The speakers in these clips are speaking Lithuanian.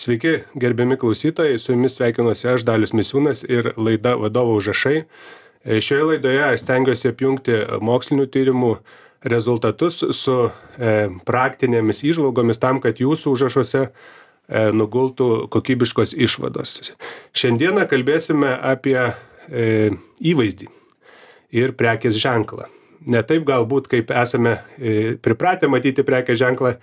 Sveiki, gerbiami klausytojai, su jumis sveikinuosi aš, Dalius Misiūnas ir laida Vadovo užrašai. E, šioje laidoje aš stengiuosi apjungti mokslinių tyrimų rezultatus su e, praktinėmis išvalgomis tam, kad jūsų užrašuose e, nugultų kokybiškos išvados. Šiandieną kalbėsime apie e, įvaizdį ir prekės ženklą ne taip galbūt kaip esame e, pripratę matyti prekės ženklą,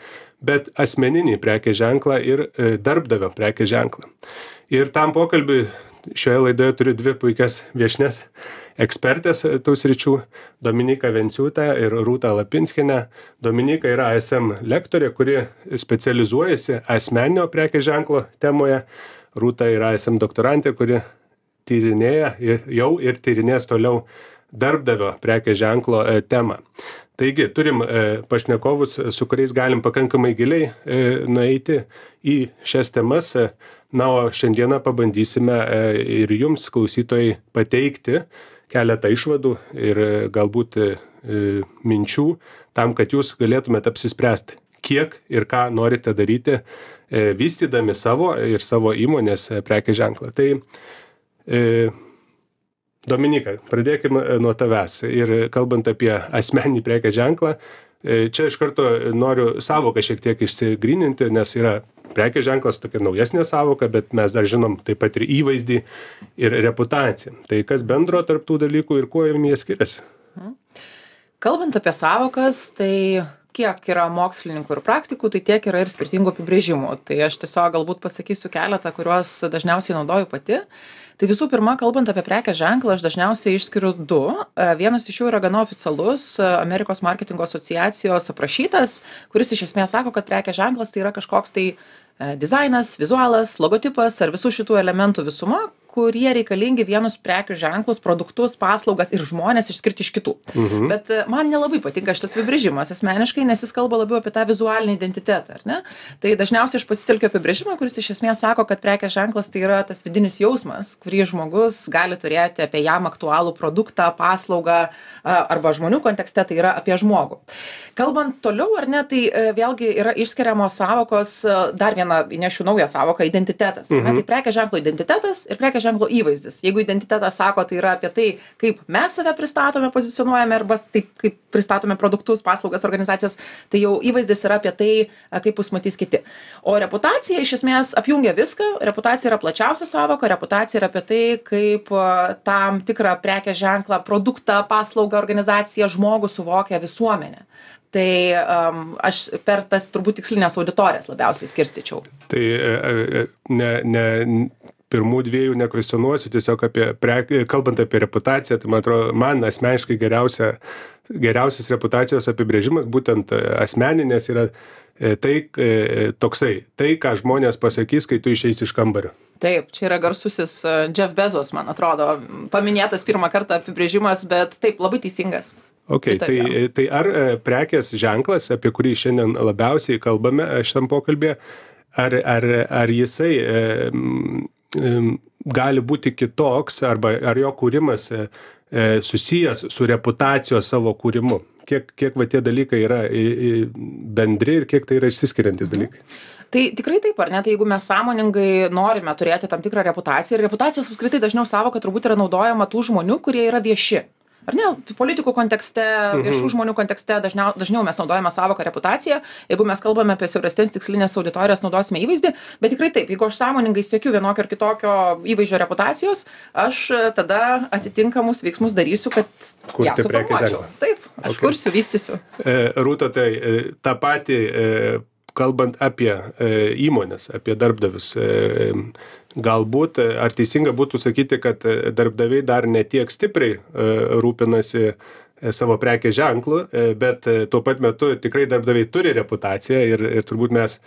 bet asmeninį prekės ženklą ir e, darbdavio prekės ženklą. Ir tam pokalbiui šioje laidoje turiu dvi puikias viešnes ekspertės tų sričių - Dominika Venciūtė ir Rūta Lapinskinė. Dominika yra ASM lektorė, kuri specializuojasi asmeninio prekės ženklo temoje. Rūta yra ASM doktorantė, kuri tyrinėja ir jau ir tyrinės toliau darbdavio prekės ženklo e, temą. Taigi, turim e, pašnekovus, su kuriais galim pakankamai giliai e, nueiti į šias temas. Na, o šiandieną pabandysime ir jums, klausytojai, pateikti keletą išvadų ir galbūt minčių tam, kad jūs galėtumėte apsispręsti, kiek ir ką norite daryti, vystydami savo ir savo įmonės prekės ženklą. Tai Dominika, pradėkime nuo tavęs. Ir kalbant apie asmeninį prekės ženklą, e, čia iš karto noriu savoką šiek tiek išsigryninti, nes yra prekės ženklas tokia naujesnė savoka, bet mes dar žinom taip pat ir įvaizdį ir reputaciją. Tai kas bendro tarp tų dalykų ir kuo jie skiriasi? Mhm. Kalbant apie savokas, tai kiek yra mokslininkų ir praktikų, tai tiek yra ir skirtingų apibrėžimų. Tai aš tiesiog galbūt pasakysiu keletą, kuriuos dažniausiai naudoju pati tai visų pirma kalbant apie prekės ženklą aš dažniausiai išskiriu du e, vienas iš jų yra gana oficialus e, amerikos marketingo asociacijos aprašytas kuris iš esmės sako kad prekės ženklas tai yra kažkoks tai e, dizainas vizualas logotipas ar visų šitų elementų visuma kurie reikalingi vienus prekių ženklus produktus paslaugas ir žmones išskirti iš kitų. Mhm. bet e, man nelabai patinka šitas apibrėžimas asmeniškai nes jis kalba labiau apie tą vizualinį identitetą ar ne? Tai dažniausiai aš pasitelkiu apibrėžimą kuris iš esmės sako kad prekės ženklas tai yra tas vidinis jausmas kurį žmogus gali turėti apie jam aktualų produktą paslaugą arba žmonių kontekste tai yra apie žmogų. Kalbant toliau ar ne tai e, vėlgi yra išskiriamos sąvokos e, dar vieną įnešiu naują sąvoką identitetas. Ar ne? Mhm. tai prekės ženklo identitetas ir prekės ženklo įvaizdis. Jeigu identitetas sako tai yra apie tai kaip mes save pristatome pozicionuojame arba taip kaip pristatome produktus paslaugas organizacijas tai jau įvaizdis yra apie tai kaip mus matys kiti. O reputacija iš esmės apjungia viską. Reputacija yra plačiausia sąvoka. Reputacija yra apie tai kaip tam tikrą prekės ženklą produktą paslaugą organizaciją žmogų suvokia visuomenė. Tai um, aš per tas turbūt tikslines auditorijas labiausiai skirstyčiau. Tai e, e, ne, ne, pirmų dviejų nekvestionuosiu, tiesiog apie, pre, kalbant apie reputaciją, tai man atrodo, man asmeniškai geriausia, geriausias reputacijos apibrėžimas, būtent e, asmeninės, yra e, tai e, toksai, tai, ką žmonės pasakys, kai tu išeisi iš kambario. Taip, čia yra garsusis Jeff Bezos, man atrodo, paminėtas pirmą kartą apibrėžimas, bet taip, labai teisingas. Ok, tai, tai ar prekės ženklas, apie kurį šiandien labiausiai kalbame šitam pokalbėje, ar, ar, ar jisai gali būti kitoks arba ar jo kūrimas e, e, susijęs su reputacijos savo kūrimu kiek kiek va tie dalykai yra bendri ir kiek tai yra išsiskiriantys mhm. dalykai Tai tikrai taip, ar ne? Tai jeigu mes sąmoningai norime turėti tam tikrą reputaciją ir reputacijos apskritai dažniau savo, kad turbūt yra naudojama tų žmonių, kurie yra vieši ar ne? Politikų kontekste viešų mhm. žmonių kontekste dažniau dažniau mes naudojame sąvoką reputacija jeigu mes kalbame apie siauresnes tikslines auditorijas naudosime įvaizdį. Bet tikrai taip jeigu aš sąmoningai siekiu vienokio ar kitokio įvaizdžio reputacijos aš tada atitinkamus veiksmus darysiu kad ją suformuočiau. taip aš kursiu vystysiu. E, rūta tai e, tą patį e, kalbant apie e, įmones apie darbdavius e, galbūt ar teisinga būtų sakyti kad darbdaviai dar ne tiek stipriai e, rūpinasi e, savo prekės ženklu e, bet tuo pat metu tikrai darbdaviai turi reputaciją ir ir turbūt mes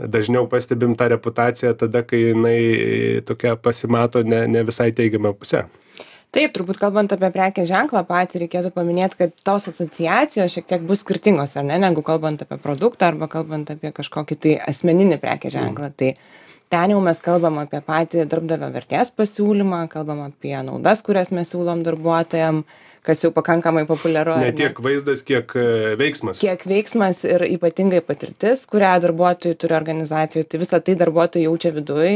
dažniau pastebim tą reputaciją tada kai jinai tokia pasimato ne ne visai teigiama puse taip turbūt kalbant apie prekės ženklą patį reikėtų paminėt kad tos asociacijos šiek tiek bus skirtingos ar ne negu kalbant apie produktą arba kalbant apie kažkokį tai asmeninį prekės ženklą. Tai ten jau mes kalbam apie patį darbdavio vertės pasiūlymą kalbam apie naudas kurias mes siūlom darbuotojam kas jau pakankamai populiaru ne tiek vaizdas kiek e, veiksmas. Kiek veiksmas ir ypatingai patirtis kurią darbuotojai turi organizacijoj. Tai visa tai darbuotojai jaučia viduj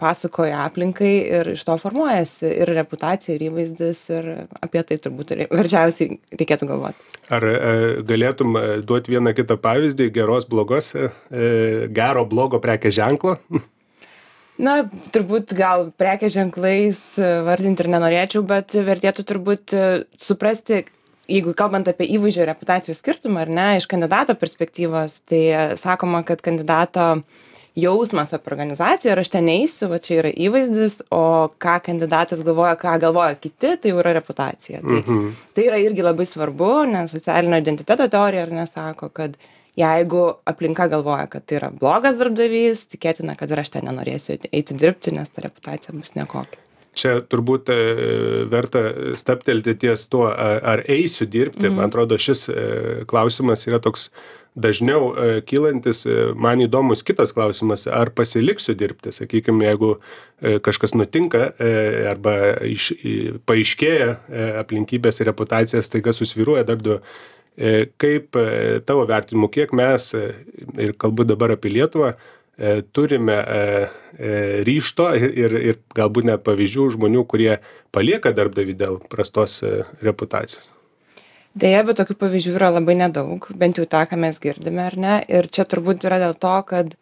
pasakoja aplinkai ir iš to formuojasi ir reputacija ir įvaizdis ir apie tai turbūt verčiausiai reikėtų galvot. Ar e, galėtum e, duot vieną kitą pavyzdį geros blogos gero blogo prekės ženklo na turbūt gal prekės ženklais e, vardint ir nenorėčiau bet vertėtų turbūt e, suprasti jeigu kalbant apie įvaizdžio ir reputacijos skirtumą ar ne iš kandidato perspektyvos tai e, sakoma kad kandidato jausmas apie organizaciją ir aš ten eisiu va čia yra įvaizdis o ką kandidatas galvoja ką galvoja kiti tai jau yra reputacija tai Mhm. tai yra irgi labai svarbu nes socialinio identiteto teorija ar ne sako kad jeigu aplinka galvoja kad tai yra blogas darbdavys tikėtina kad ir aš ten nenorėsiu eiti dirbti nes ta reputacija bus nekokia. Čia turbūt e, verta stabtelti ties tuo ar eisiu dirbti. Man atrodo šis e, klausimas yra toks dažniau e, kylantis. Man įdomus kitas klausimas ar pasiliksiu dirbti? Sakykim jeigu kažkas nutinka arba iš paaiškėja aplinkybės ir reputacija staiga susvyruoja darbdavio kaip e, tavo vertinimu kiek mes e, ir kalbu dabar apie lietuvą e, turime e, e, ryšto ir, ir, galbūt net pavyzdžių žmonių, kurie palieka darbdavį dėl prastos e, reputacijos. Deja, bet tokių pavyzdžių yra labai nedaug, bent jau tą, ką mes girdime, ar ne? Ir čia turbūt yra dėl to, kad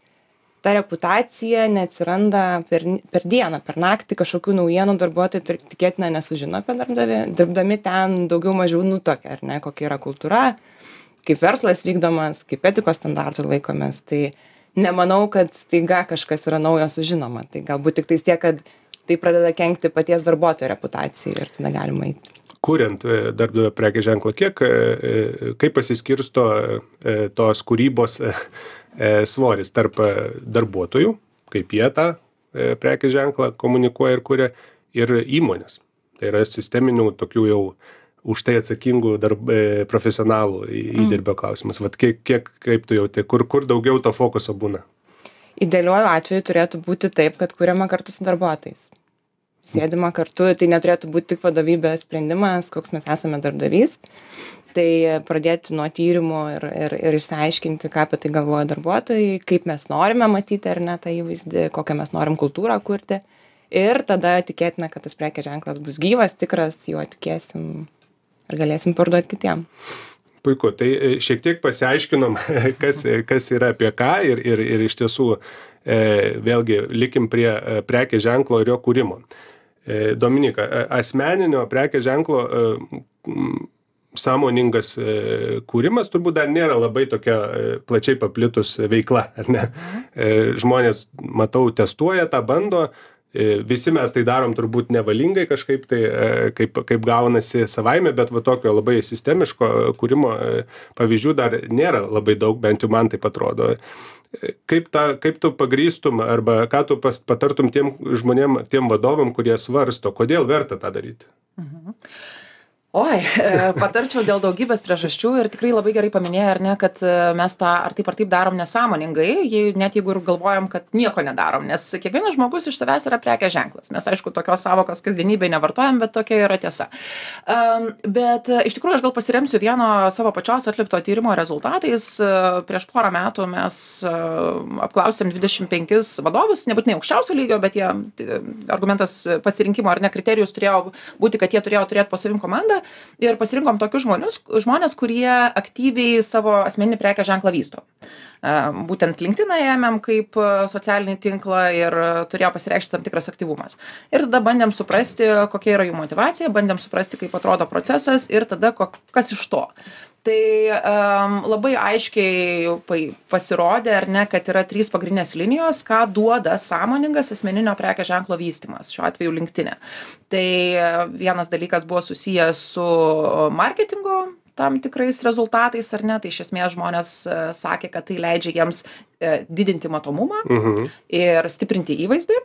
ta reputacija neatsiranda per, per dieną, per naktį kažkokių naujienų darbuotojai tikėtina nesužino apie darbdavį, dirbdami ten daugiau mažiau nutokia, ar ne, kokia yra kultūra, kaip verslas vykdomas, kaip etikos standartų laikomės. Tai nemanau, kad staiga kažkas yra naujo sužinoma. Tai galbūt tik tais tiek, kad tai pradeda kenkti paties darbuotojo reputacijai ir tada galima eiti. Kuriant e, darbdavio prekės ženklą, kiek, e, e, kaip pasiskirsto tos kūrybos svoris tarp e, darbuotojų, kaip jie tą e, prekės ženklą komunikuoja ir kuria, ir įmonės. Tai yra sisteminių tokių jau už tai atsakingų darb, e, profesionalų į- įdirbio klausimas. Vat kiek, kiek, kaip tu jauti, kur, kur daugiau to fokuso būna? Idealiuoju atveju turėtų būti taip, kad kuriama kartu su darbuotojais. Sėdima kartu, tai neturėtų būti tik vadovybės sprendimas, koks mes esame darbdavys. Tai pradėti nuo tyrimų ir, ir, ir išsiaiškinti, ką apie tai galvoja darbuotojai, kaip mes norime matyti ar ne tą įvaizdį, kokią mes norim kultūrą kurti. Ir tada tikėtina, kad tas prekės ženklas bus gyvas, tikras, juo tikėsim ir galėsim parduoti kitiem. Puiku, tai e, šiek tiek pasiaiškinom, kas, kas yra apie ką ir, ir, ir iš tiesų e, vėlgi likim prie e, prekės ženklo ir jo kūrimo. E, Dominika, e, asmeninio prekės ženklo e, sąmoningas e, kūrimas turbūt dar nėra labai tokia e, plačiai paplitus veikla, ar ne? E, Žmonės, matau, testuoja tą, bando, visi mes tai darom turbūt nevalingai kažkaip tai, kaip, kaip gaunasi savaime, bet va tokio labai sistemiško kūrimo pavyzdžių dar nėra labai daug, bent jau man tai atrodo. Kaip, ta, kaip tu pagrįstum arba ką tu pas, patartum tiem žmonėm, tiem vadovam, kurie svarsto, kodėl verta tą daryti? Oi e, patarčiau dėl daugybės priežasčių ir tikrai labai gerai paminėjai ar ne kad e, mes tą ar taip ar taip darom nesąmoningai jei net jeigu ir galvojam kad nieko nedarom nes kiekvienas žmogus iš savęs yra prekės ženklas. Mes aišku tokios sąvokos kasdienybėj nevartojam bet tokia yra tiesa. Am, bet e, iš tikrųjų aš gal pasiremsiu vieno savo pačios atlikto tyrimo rezultatais. Prieš porą metų mes apklausėm dvidešim penkis vadovus nebūtinai aukščiausio lygio bet jie argumentas pasirinkimo ar ne kriterijus turėjo būti kad jie turėjo turėt po savim komandą ir pasirinkom tokius žmonius žmones kurie aktyviai savo asmeninį prekės ženklą vysto. E, būtent linktiną ėmėm kaip e, socialinį tinklą ir turėjo pasireikšti tam tikras aktyvumas. Ir tada bandėm suprasti kokia yra jų motyvacija bandėm suprasti kaip atrodo procesas ir tada kas iš to tai um, labai aiškiai pasirodė, ar ne, kad yra trys pagrindinės linijos, ką duoda sąmoningas asmeninio prekės ženklo vystimas, šiuo atveju linktinė. Tai vienas dalykas buvo susijęs su marketingo tam tikrais rezultatais, ar ne, tai iš esmės žmonės e, sakė, kad tai leidžia jiems e, didinti matomumą Mhm. ir stiprinti įvaizdį.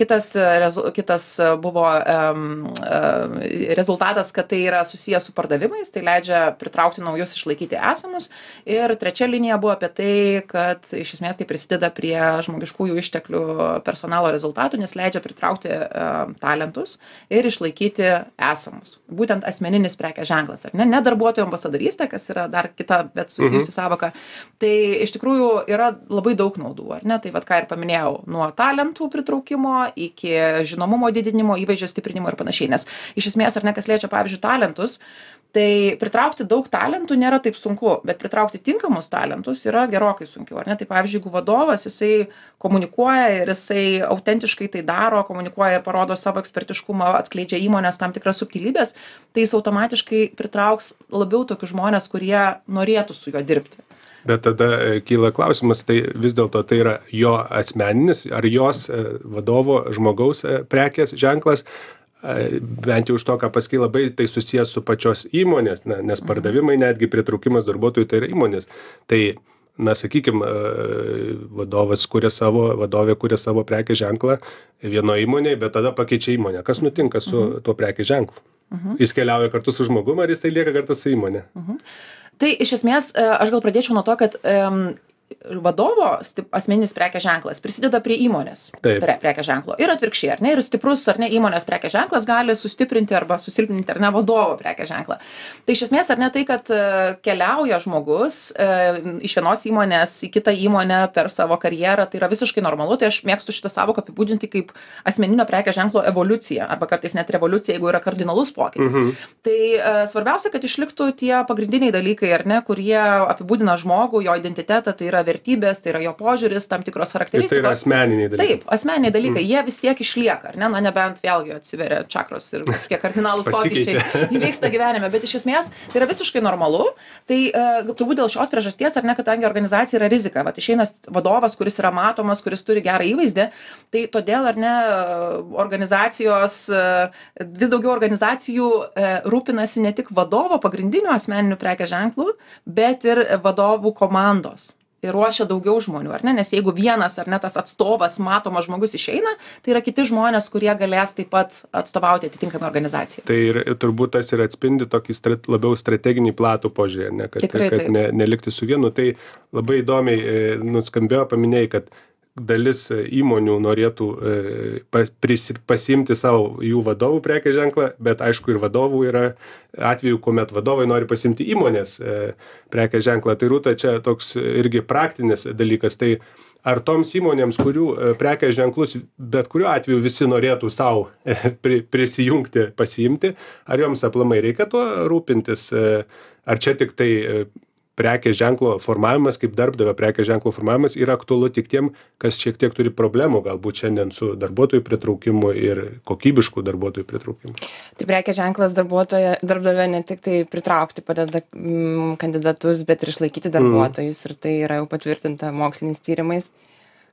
Kitas rezu kitas buvo em e rezultatas kad tai yra susiję su pardavimais tai leidžia pritraukti naujus išlaikyti esamus. Ir trečia linija buvo apie tai kad iš esmės tai prisideda prie žmogiškųjų išteklių personalo rezultatų nes leidžia pritraukti e talentus ir išlaikyti esamus. Būtent asmeninis prekės ženklas ar ne? Ne darbuotojų ambasadorystė kas yra dar kita bet susijusi sąvoka. Tai iš tikrųjų yra labai daug naudų ar ne? Tai vat ką ir paminėjau nuo talentų pritraukimo iki žinomumo didinimo įvaizdžio stiprinimo ir panašiai. Nes iš esmės ar ne kas liečia pavyzdžiui talentus tai pritraukti daug talentų nėra taip sunku bet pritraukti tinkamus talentus yra gerokai sunkiau ar ne? Tai pavyzdžiui jeigu vadovas jisai komunikuoja ir jisai autentiškai tai daro komunikuoja ir parodo savo ekspertiškumą atskleidžia įmonės tam tikras subtilybes tai jis automatiškai pritrauks labiau tokius žmones kurie norėtų su juo dirbti bet tada e, kyla klausimas tai vis dėlto tai yra jo asmeninis ar jos e, vadovo žmogaus e, prekės ženklas bent jau iš to ką pasakei labai tai susiję su pačios įmonės na nes pardavimai netgi pritraukimas darbuotojų tai yra įmonės. Tai na sakykim vadovas kuria savo vadovė kuria savo prekės ženklą vienoj įmonėj bet tada pakeičia įmonę. Kas nutinka su tuo prekės ženklu? Jis keliauja kartu su žmogum ar jisai lieka kartu su įmone tai iš esmės e, aš gal pradėčiau nuo to kad vadovo sti asmeninis prekės ženklas prisideda prie įmonės pre prekės ženklo. Ir atvirkščiai ar ne ir stiprus ar ne įmonės prekės ženklas gali sustiprinti arba susilpninti ar ne vadovo prekės ženklą. Tai iš esmės ar ne tai kad e, keliauja žmogus e, iš vienos įmonės į kitą įmonę per savo karjerą tai yra visiškai normalu tai aš mėgstu šitą sąvoką apibūdinti kaip asmeninio prekės ženklo evoliuciją arba kartais net revoliuciją jeigu yra kardinalus pokytis. Tai e, svarbiausia kad išliktų tie pagrindiniai dalykai ar ne kurie apibūdina žmogų jo identitetą tai yra vertybės tai yra jo požiūris tam tikros ir tai yra charakteristikos. asmeniniai dalykai. Taip, asmeniniai dalykai, jie vis tiek išlieka, ar ne, na nebent vėlgi atsiveria čakros ir kažkokie kardinalūs Pasikeičia. pokyčiai įvyksta gyvenime, bet iš esmės tai yra visiškai normalu. Tai uh, turbūt dėl šios priežasties, ar ne, kadangi organizacija yra rizika, va, išeina vadovas, kuris yra matomas, kuris turi gerą įvaizdį, tai todėl, ar ne, e, organizacijos, uh, vis daugiau organizacijų uh, rūpinasi ne tik vadovo pagrindiniu asmeniniu prekės ženklu, bet ir vadovų komandos ir ruošia daugiau žmonių ar ne? Nes jeigu vienas ar ne tas atstovas matomas žmogus išeina tai yra kiti žmonės kurie galės taip pat atstovauti atitinkamai organizacijai. Tai ir turbūt tas ir atspindi tokį strat labiau strateginį platų požiūrį ar ne? Kad kad ne nelikti su vienu. Tai labai įdomiai e, nuskambėjo paminėjai kad dalis e, įmonių norėtų e, pasiimti sau jų vadovų prekės ženklą bet aišku ir vadovų yra atvejų kuomet vadovai nori pasiimti įmonės e, prekės ženklą. Tai rūta čia toks irgi praktinis dalykas. Tai ar toms įmonėms kurių prekės ženklus bet kuriuo atveju visi norėtų pri prisijungti pasiimti ar joms aplamai reikia tuo rūpintis ar čia tiktai e, prekės ženklo formavimas kaip darbdavio prekės ženklo formavimas yra aktualu tik tiem kas šiek tiek turi problemų galbūt šiandien su darbuotojų pritraukimu ir kokybiškų darbuotojų pritraukimu. Tai prekės ženklas darbuotoją darbdavio ne tik tai pritraukti padeda mm, kandidatus bet ir išlaikyti darbuotojus ir tai yra jau patvirtinta moksliniais tyrimais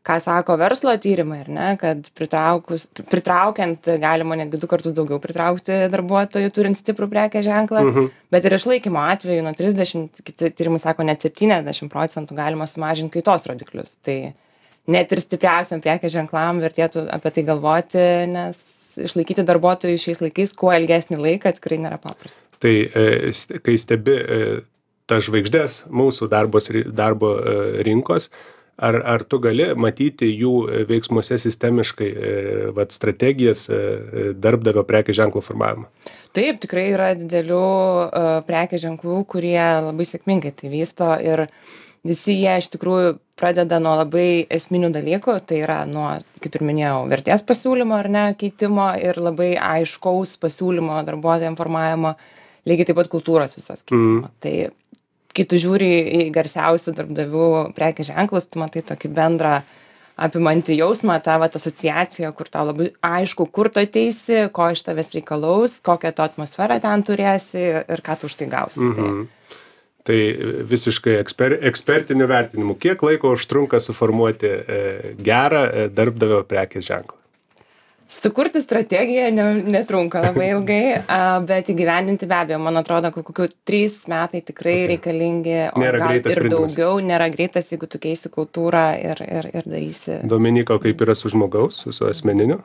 ką sako verslo tyrimai ar ne kad pritraukus pritraukiant galima netgi du kartus daugiau pritraukti darbuotojų turint stiprų prekės ženklą bet ir išlaikymo atveju nuo trisdešimt kiti tyrimai sako net septyniasdešim procentų galima sumažint kaitos rodiklius. Tai net ir stipriausiem prekės ženklam vertėtų apie tai galvoti nes išlaikyti darbuotojus šiais laikais kuo ilgesnį laiką tikrai nėra paprasta. Tai e, kai stebi e, tas žvaigždes mūsų darbos darbo e, rinkos ar ar tu gali matyti jų e, veiksmuose sistemiškai e, vat strategijas e, darbdavio prekės ženklo formavimo taip tikrai yra didelių prekės ženklų kurie labai sėkmingai tai vysto ir visi jie iš tikrųjų pradeda nuo labai esminių dalykų. Tai yra nuo kaip ir minėjau vertės pasiūlymo ar ne keitimo ir labai aiškaus pasiūlymo darbuotojam formavimo lygiai taip pat kultūros visos keitimo. Tai kai tu žiūri į garsiausių darbdavių prekės ženklus tu matai tokį bendrą apimantį jausmą tą vat asociaciją kur tau labai aišku kur tu ateisi ko iš tavęs reikalaus kokią tu atmosferą ten turėsi ir ką tu už tai gausi tai Mhm. Tai visiškai eksper, ekspertiniu vertinimu, kiek laiko užtrunka suformuoti e, gerą e, darbdavio prekės ženklą? Sukurti strategiją ne netrunka labai ilgai a bet įgyvendinti be abejo man atrodo kad kokių trys metai tikrai reikalingi o gal ir daugiau nėra greitas jeigu tu keisi kultūrą ir ir ir darysi Dominika, kaip yra su žmogaus, su, asmeniniu?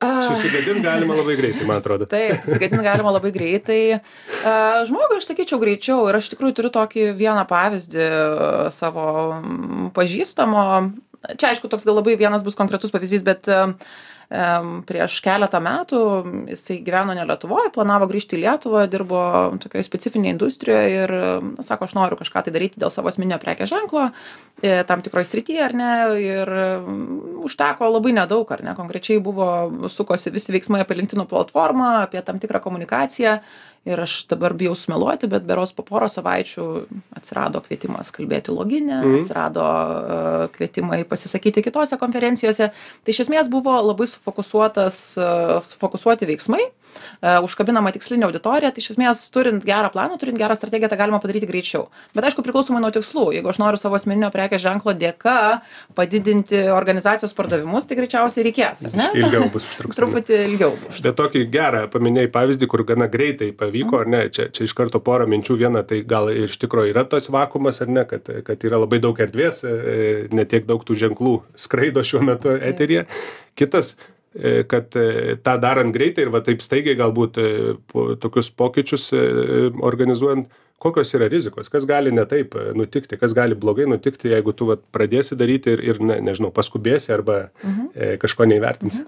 A, Susigadinti galima labai greitai, man atrodo. Taip, susigadinti galima labai greitai. Žmogui aš sakyčiau greičiau ir aš tikrųjų turiu tokį vieną pavyzdį savo pažįstamo. Čia aišku, toks gal labai vienas bus konkretus pavyzdys, bet prieš keletą metų jisai gyveno ne Lietuvoje, planavo grįžti į Lietuvą, dirbo tokioje specifinėje industrijoje ir na, sako, aš noriu kažką tai daryti dėl savo asmeninio prekės ženklo, e, tam tikroje srityje ar ne, ir užteko labai nedaug, ar ne, konkrečiai buvo, sukosi visi veiksmai apie LinkedIn platformą, apie tam tikrą komunikaciją ir aš dabar bijau sumeluoti, bet beros po poro savaičių atsirado kvietimas kalbėti loginę, Mhm. atsirado e, kvietimai pasisakyti kitose konferencijose. Tai iš esmės buvo labai sufokusuotas, e, sufokusuoti veiksmai, e, užkabinama tikslinė auditorija, tai iš esmės turint gerą planą, turint gerą strategiją, tą galima padaryti greičiau. Bet aišku, priklausomai nuo tikslų. Jeigu aš noriu savo asmeninio prekės ženklo dėka padidinti organizacijos pardavimus, tai greičiausiai reikės. ar ne? Ilgiau bus užtruks. Truputį ilgiau. bus. Bet tokį gerą paminėjai pavyzdį, kur gana greitai pavyko, ar ne, čia, čia iš karto porą minčių. Viena, tai gal iš tikrųjų yra tas vakumas, ar ne, kad, kad yra labai daug erdvės, e, netiek daug tų ženklų skraido šiuo metu eteryje. Kitas, e, kad e, tą darant greitai ir va taip staigiai galbūt po, tokius pokyčius organizuojant, kokios yra rizikos, kas gali ne taip e, nutikti, kas gali blogai nutikti, jeigu tu va, pradėsi daryti ir, ir ne, nežinau, paskubėsi arba Mhm. e, kažko neįvertinsi.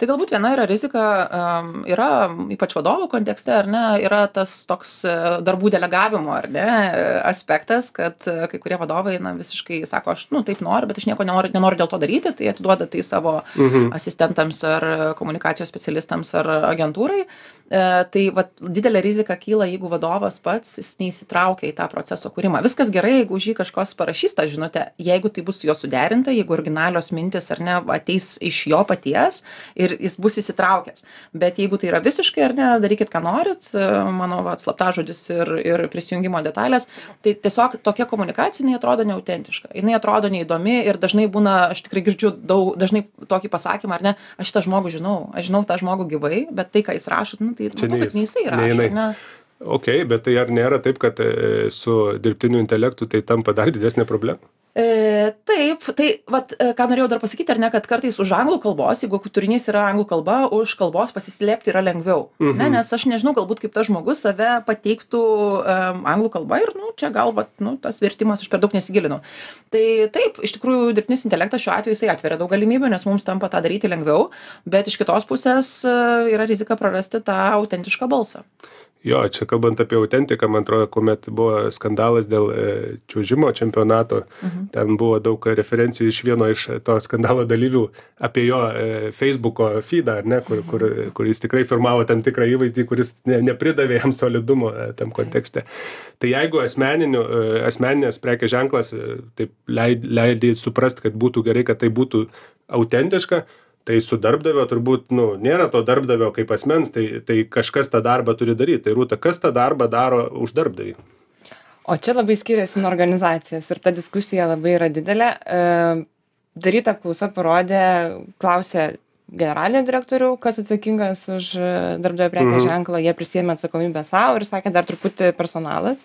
Tai galbūt viena yra rizika, um, yra ypač vadovų kontekste, ar ne, yra tas toks e, darbų delegavimo, ar ne, e, aspektas, kad kai kurie vadovai, na, visiškai sako, aš, nu, taip noriu, bet aš nieko nenoriu, nenoriu dėl to daryti, tai atiduoda tai savo Mhm. asistentams ar komunikacijos specialistams ar agentūrai. E, tai vat, didelė rizika kyla, jeigu vadovas pats jis neįsitraukia į tą proceso kūrimą. Viskas gerai, jeigu už jį kažkas parašys tą žinutę, jeigu tai bus su juo suderinta, jeigu originalios mintis ar ne ateis iš jo paties ir jis bus įsitraukęs. Bet jeigu tai yra visiškai ar ne, darykit, ką norit, mano vat, slaptažodis ir, ir prisijungimo detalės, tai tiesiog tokia komunikacija, jinai atrodo neautentiška, jinai atrodo neįdomi ir dažnai būna, aš tikrai girdžiu daug, dažnai tokį pasakymą, ar ne, aš šitą žmogų žinau, aš žinau tą žmogų gyvai, bet tai, ką jis rašo, nu, tai matau, ne kad ne jisai rašo, ar ne? Ok, bet tai ar nėra taip, kad e, su dirbtiniu intelektu tai tampa dar didesnė problema? E, taip, tai vat, e, ką norėjau dar pasakyti, ar ne, kad kartais už anglų kalbos, jeigu turinys yra anglų kalba, už kalbos pasislėpti yra lengviau. Mhm. Ne, nes aš nežinau, galbūt kaip tas žmogus save pateiktų um, anglų kalba ir, nu, čia gal, vat, nu, tas vertimas aš per daug nesigilinau. Tai taip, iš tikrųjų, dirbtinis intelektas šiuo atveju jisai atveria daug galimybių, nes mums tampa tą daryti lengviau, bet iš kitos pusės yra rizika prarasti tą autentišką balsą. Jo, čia kalbant apie autentiką, man atrodo, kuomet buvo skandalas dėl e, čiūžimo čempionato, mhm. ten buvo daug referencijų iš vieno iš to skandalo dalyvių apie jo e, Facebook'o feedą, ar ne, kur, kur, kur jis tikrai firmavo tam tikrą įvaizdį, kuris ne, nepridavė jam solidumo e, tam kontekste. Tai jeigu asmeniniu, asmeninės prekės ženklas taip leid, leidai suprasti, kad būtų gerai, kad tai būtų autentiška, tai su darbdavio turbūt nu nėra to darbdavio kaip asmens tai tai kažkas tą darbą turi daryt tai rūta kas tą darbą daro už darbdavį O čia labai skiriasi nuo organizacijos ir ta diskusija labai yra didelė. E, Daryta apklausa parodė, klausė generalinio direktorių, kas atsakingas už e, darbdavio prekės Mhm. ženklą, jie prisėmė atsakomybę savo ir sakė dar truputį personalas.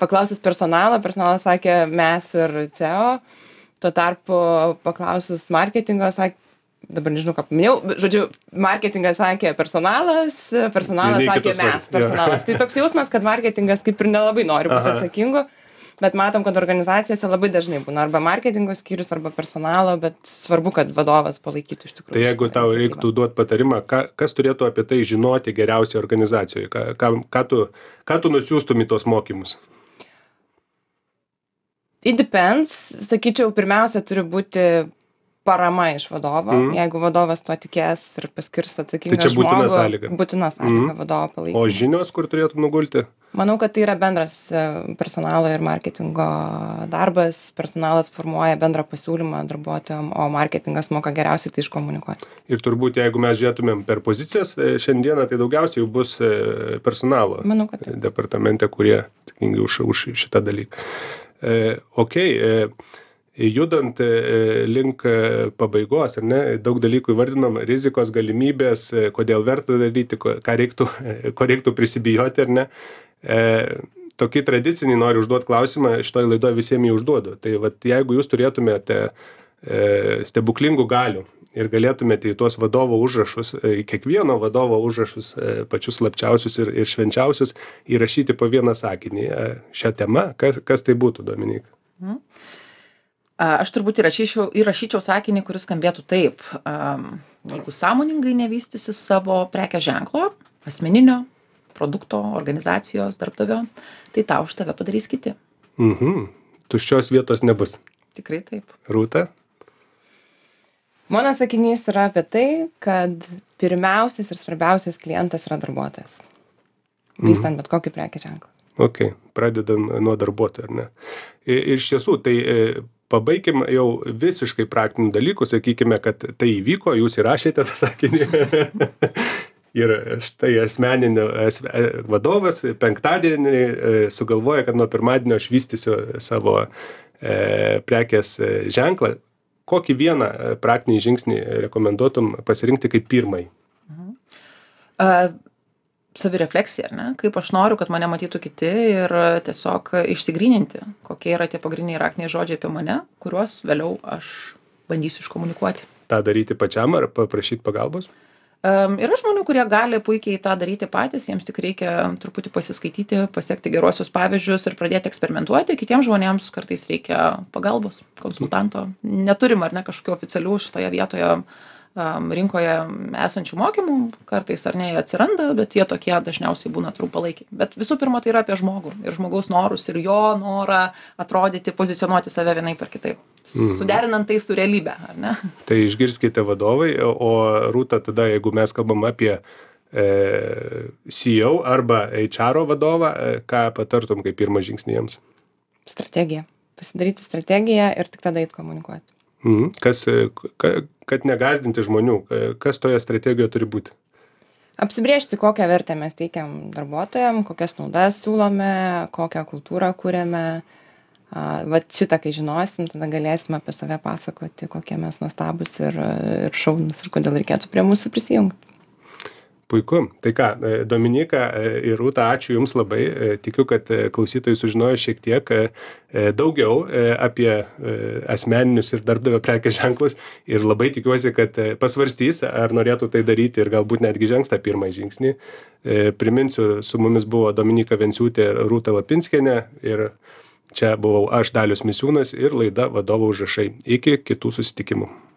Paklausus personalą, personalas sakė mes ir CEO. Tuo tarpu paklausus marketingo, sakė, dabar nežinau, ką paminėjau, žodžiu, marketingas sakė personalas, personalas sakė mes, personalas. Tai toks jausmas, kad marketingas kaip ir nelabai nori būti Aha. atsakingu, bet matom, kad organizacijose labai dažnai būna arba marketingo skyrius, arba personalo, bet svarbu, kad vadovas palaikytų iš tikrųjų. tai jeigu tau iniciatyvą. reiktų duot patarimą ką kas turėtų apie tai žinoti geriausiai organizacijoj ką ką ką tu ką tu nusiųstum į tuos mokymus It depends, sakyčiau, pirmiausia turi būti parama iš vadovo. Mm. Jeigu vadovas to tikės ir paskirs atsakingą Tai čia būtina žmogų, sąlyga. Būtina sąlyga Mhm. vadovo palaikyti. o žinios kur turėtų nugulti Manau, kad tai yra bendras e, personalo ir marketingo darbas. Personalas formuoja bendrą pasiūlymą darbuotojam, o marketingas moka geriausiai tai iškomunikuoti. ir turbūt jeigu mes žiūrėtumėm per pozicijas e, šiandieną tai daugiausiai jų bus e, personalo Manau, kad taip. departamente kurie atsakingi už už šitą dalyką e, okei e, judant e, link e, pabaigos, ar ne, daug dalykų įvardinom, rizikos, galimybės, e, kodėl verta daryti, ką reiktų, ko reiktų prisibijoti, ar ne. E, tokį tradicinį noriu užduoti klausimą, šitoje laidoje visiems jį užduodu. Tai vat, jeigu jūs turėtumėte e, stebuklingų galių ir galėtumėte į tuos vadovo užrašus, į kiekvieno vadovo užrašus, e, pačius slapčiausius ir, ir švenčiausius, įrašyti po vieną sakinį e, šią temą, kas, kas tai būtų, Dominik? Aš turbūt įrašyčiau, įrašyčiau sakinį, kuris skambėtų taip. Jeigu sąmoningai nevystysi savo prekės ženklo, asmeninio, produkto, organizacijos, darbdavio, tai tau už tave padarys kiti. Mhm. Tuščios vietos nebus. Tikrai taip. Rūta? Mano sakinys yra apie tai, kad pirmiausias ir svarbiausias klientas yra darbuotojas. Vystant mhm. bet kokį prekės ženklą. Ok, pradedam nuo darbuotojų, ar ne? Ir iš tiesų, tai e, pabaikim jau visiškai praktinių dalykų, sakykime, kad tai įvyko, jūs įrašėte tą sakinį. ir štai asmeninio as, e, vadovas penktadienį e, sugalvoja, kad nuo pirmadienio aš vystysiu savo e, prekės ženklą. Kokį vieną praktinį žingsnį rekomenduotum pasirinkti kaip pirmąjį? Mhm. Uh, savirefleksija ar ne kaip aš noriu kad mane matytų kiti ir tiesiog išsigryninti kokie yra tie pagrindiniai raktiniai žodžiai apie mane kuriuos vėliau aš bandysiu iškomunikuoti tą daryti pačiam ar paprašyt pagalbos Um, yra žmonių, kurie gali puikiai tą daryti patys, jiems tik reikia truputį pasiskaityti, pasiekti geruosius pavyzdžius ir pradėti eksperimentuoti. Kitiems žmonėms kartais reikia pagalbos, konsultanto. Neturim ar ne kažkokių oficialių šitoje vietoje uh, rinkoje esančių mokymų, kartais ar ne jie atsiranda, bet jie tokie dažniausiai būna trumpalaikiai. Bet visų pirma, tai yra apie žmogų ir žmogaus norus ir jo norą atrodyti, pozicionuoti save vienaip ar kitaip. Mhm. Suderinant tai su realybė, ar ne? Tai išgirskite vadovai, o rūta tada, jeigu mes kalbam apie e, CEO arba HR vadovą, e, ką patartum kaip pirmą žingsnį jiems? Strategija. Pasidaryti strategiją ir tik tada eit komunikuoti. Mhm. Kas, e, ka, kad negazdinti žmonių, kas toje strategijoje turi būti? Apsibriežti, kokią vertę mes teikiam darbuotojam, kokias naudas siūlome, kokią kultūrą kūrėme. Vat šitą, kai žinosim, tada galėsim apie save pasakoti, kokie mes nuostabus ir, ir šaunus ir kodėl reikėtų prie mūsų prisijungti puiku. Tai ką e, dominyka e, ir rūta ačiū jums labai. E, tikiu kad klausytojai sužinojo šiek tiek daugiau apie asmeninius ir darbdavio prekės ženklus. Ir labai tikiuosi kad pasvarstys ar norėtų tai daryti ir galbūt netgi žengs tą pirmąjį žingsnį. Priminsiu su mumis buvo dominyka venciūtė rūta lapinskienė ir čia buvau aš dalius misiūnas ir laida vadovo užrašai. Iki kitų susitikimų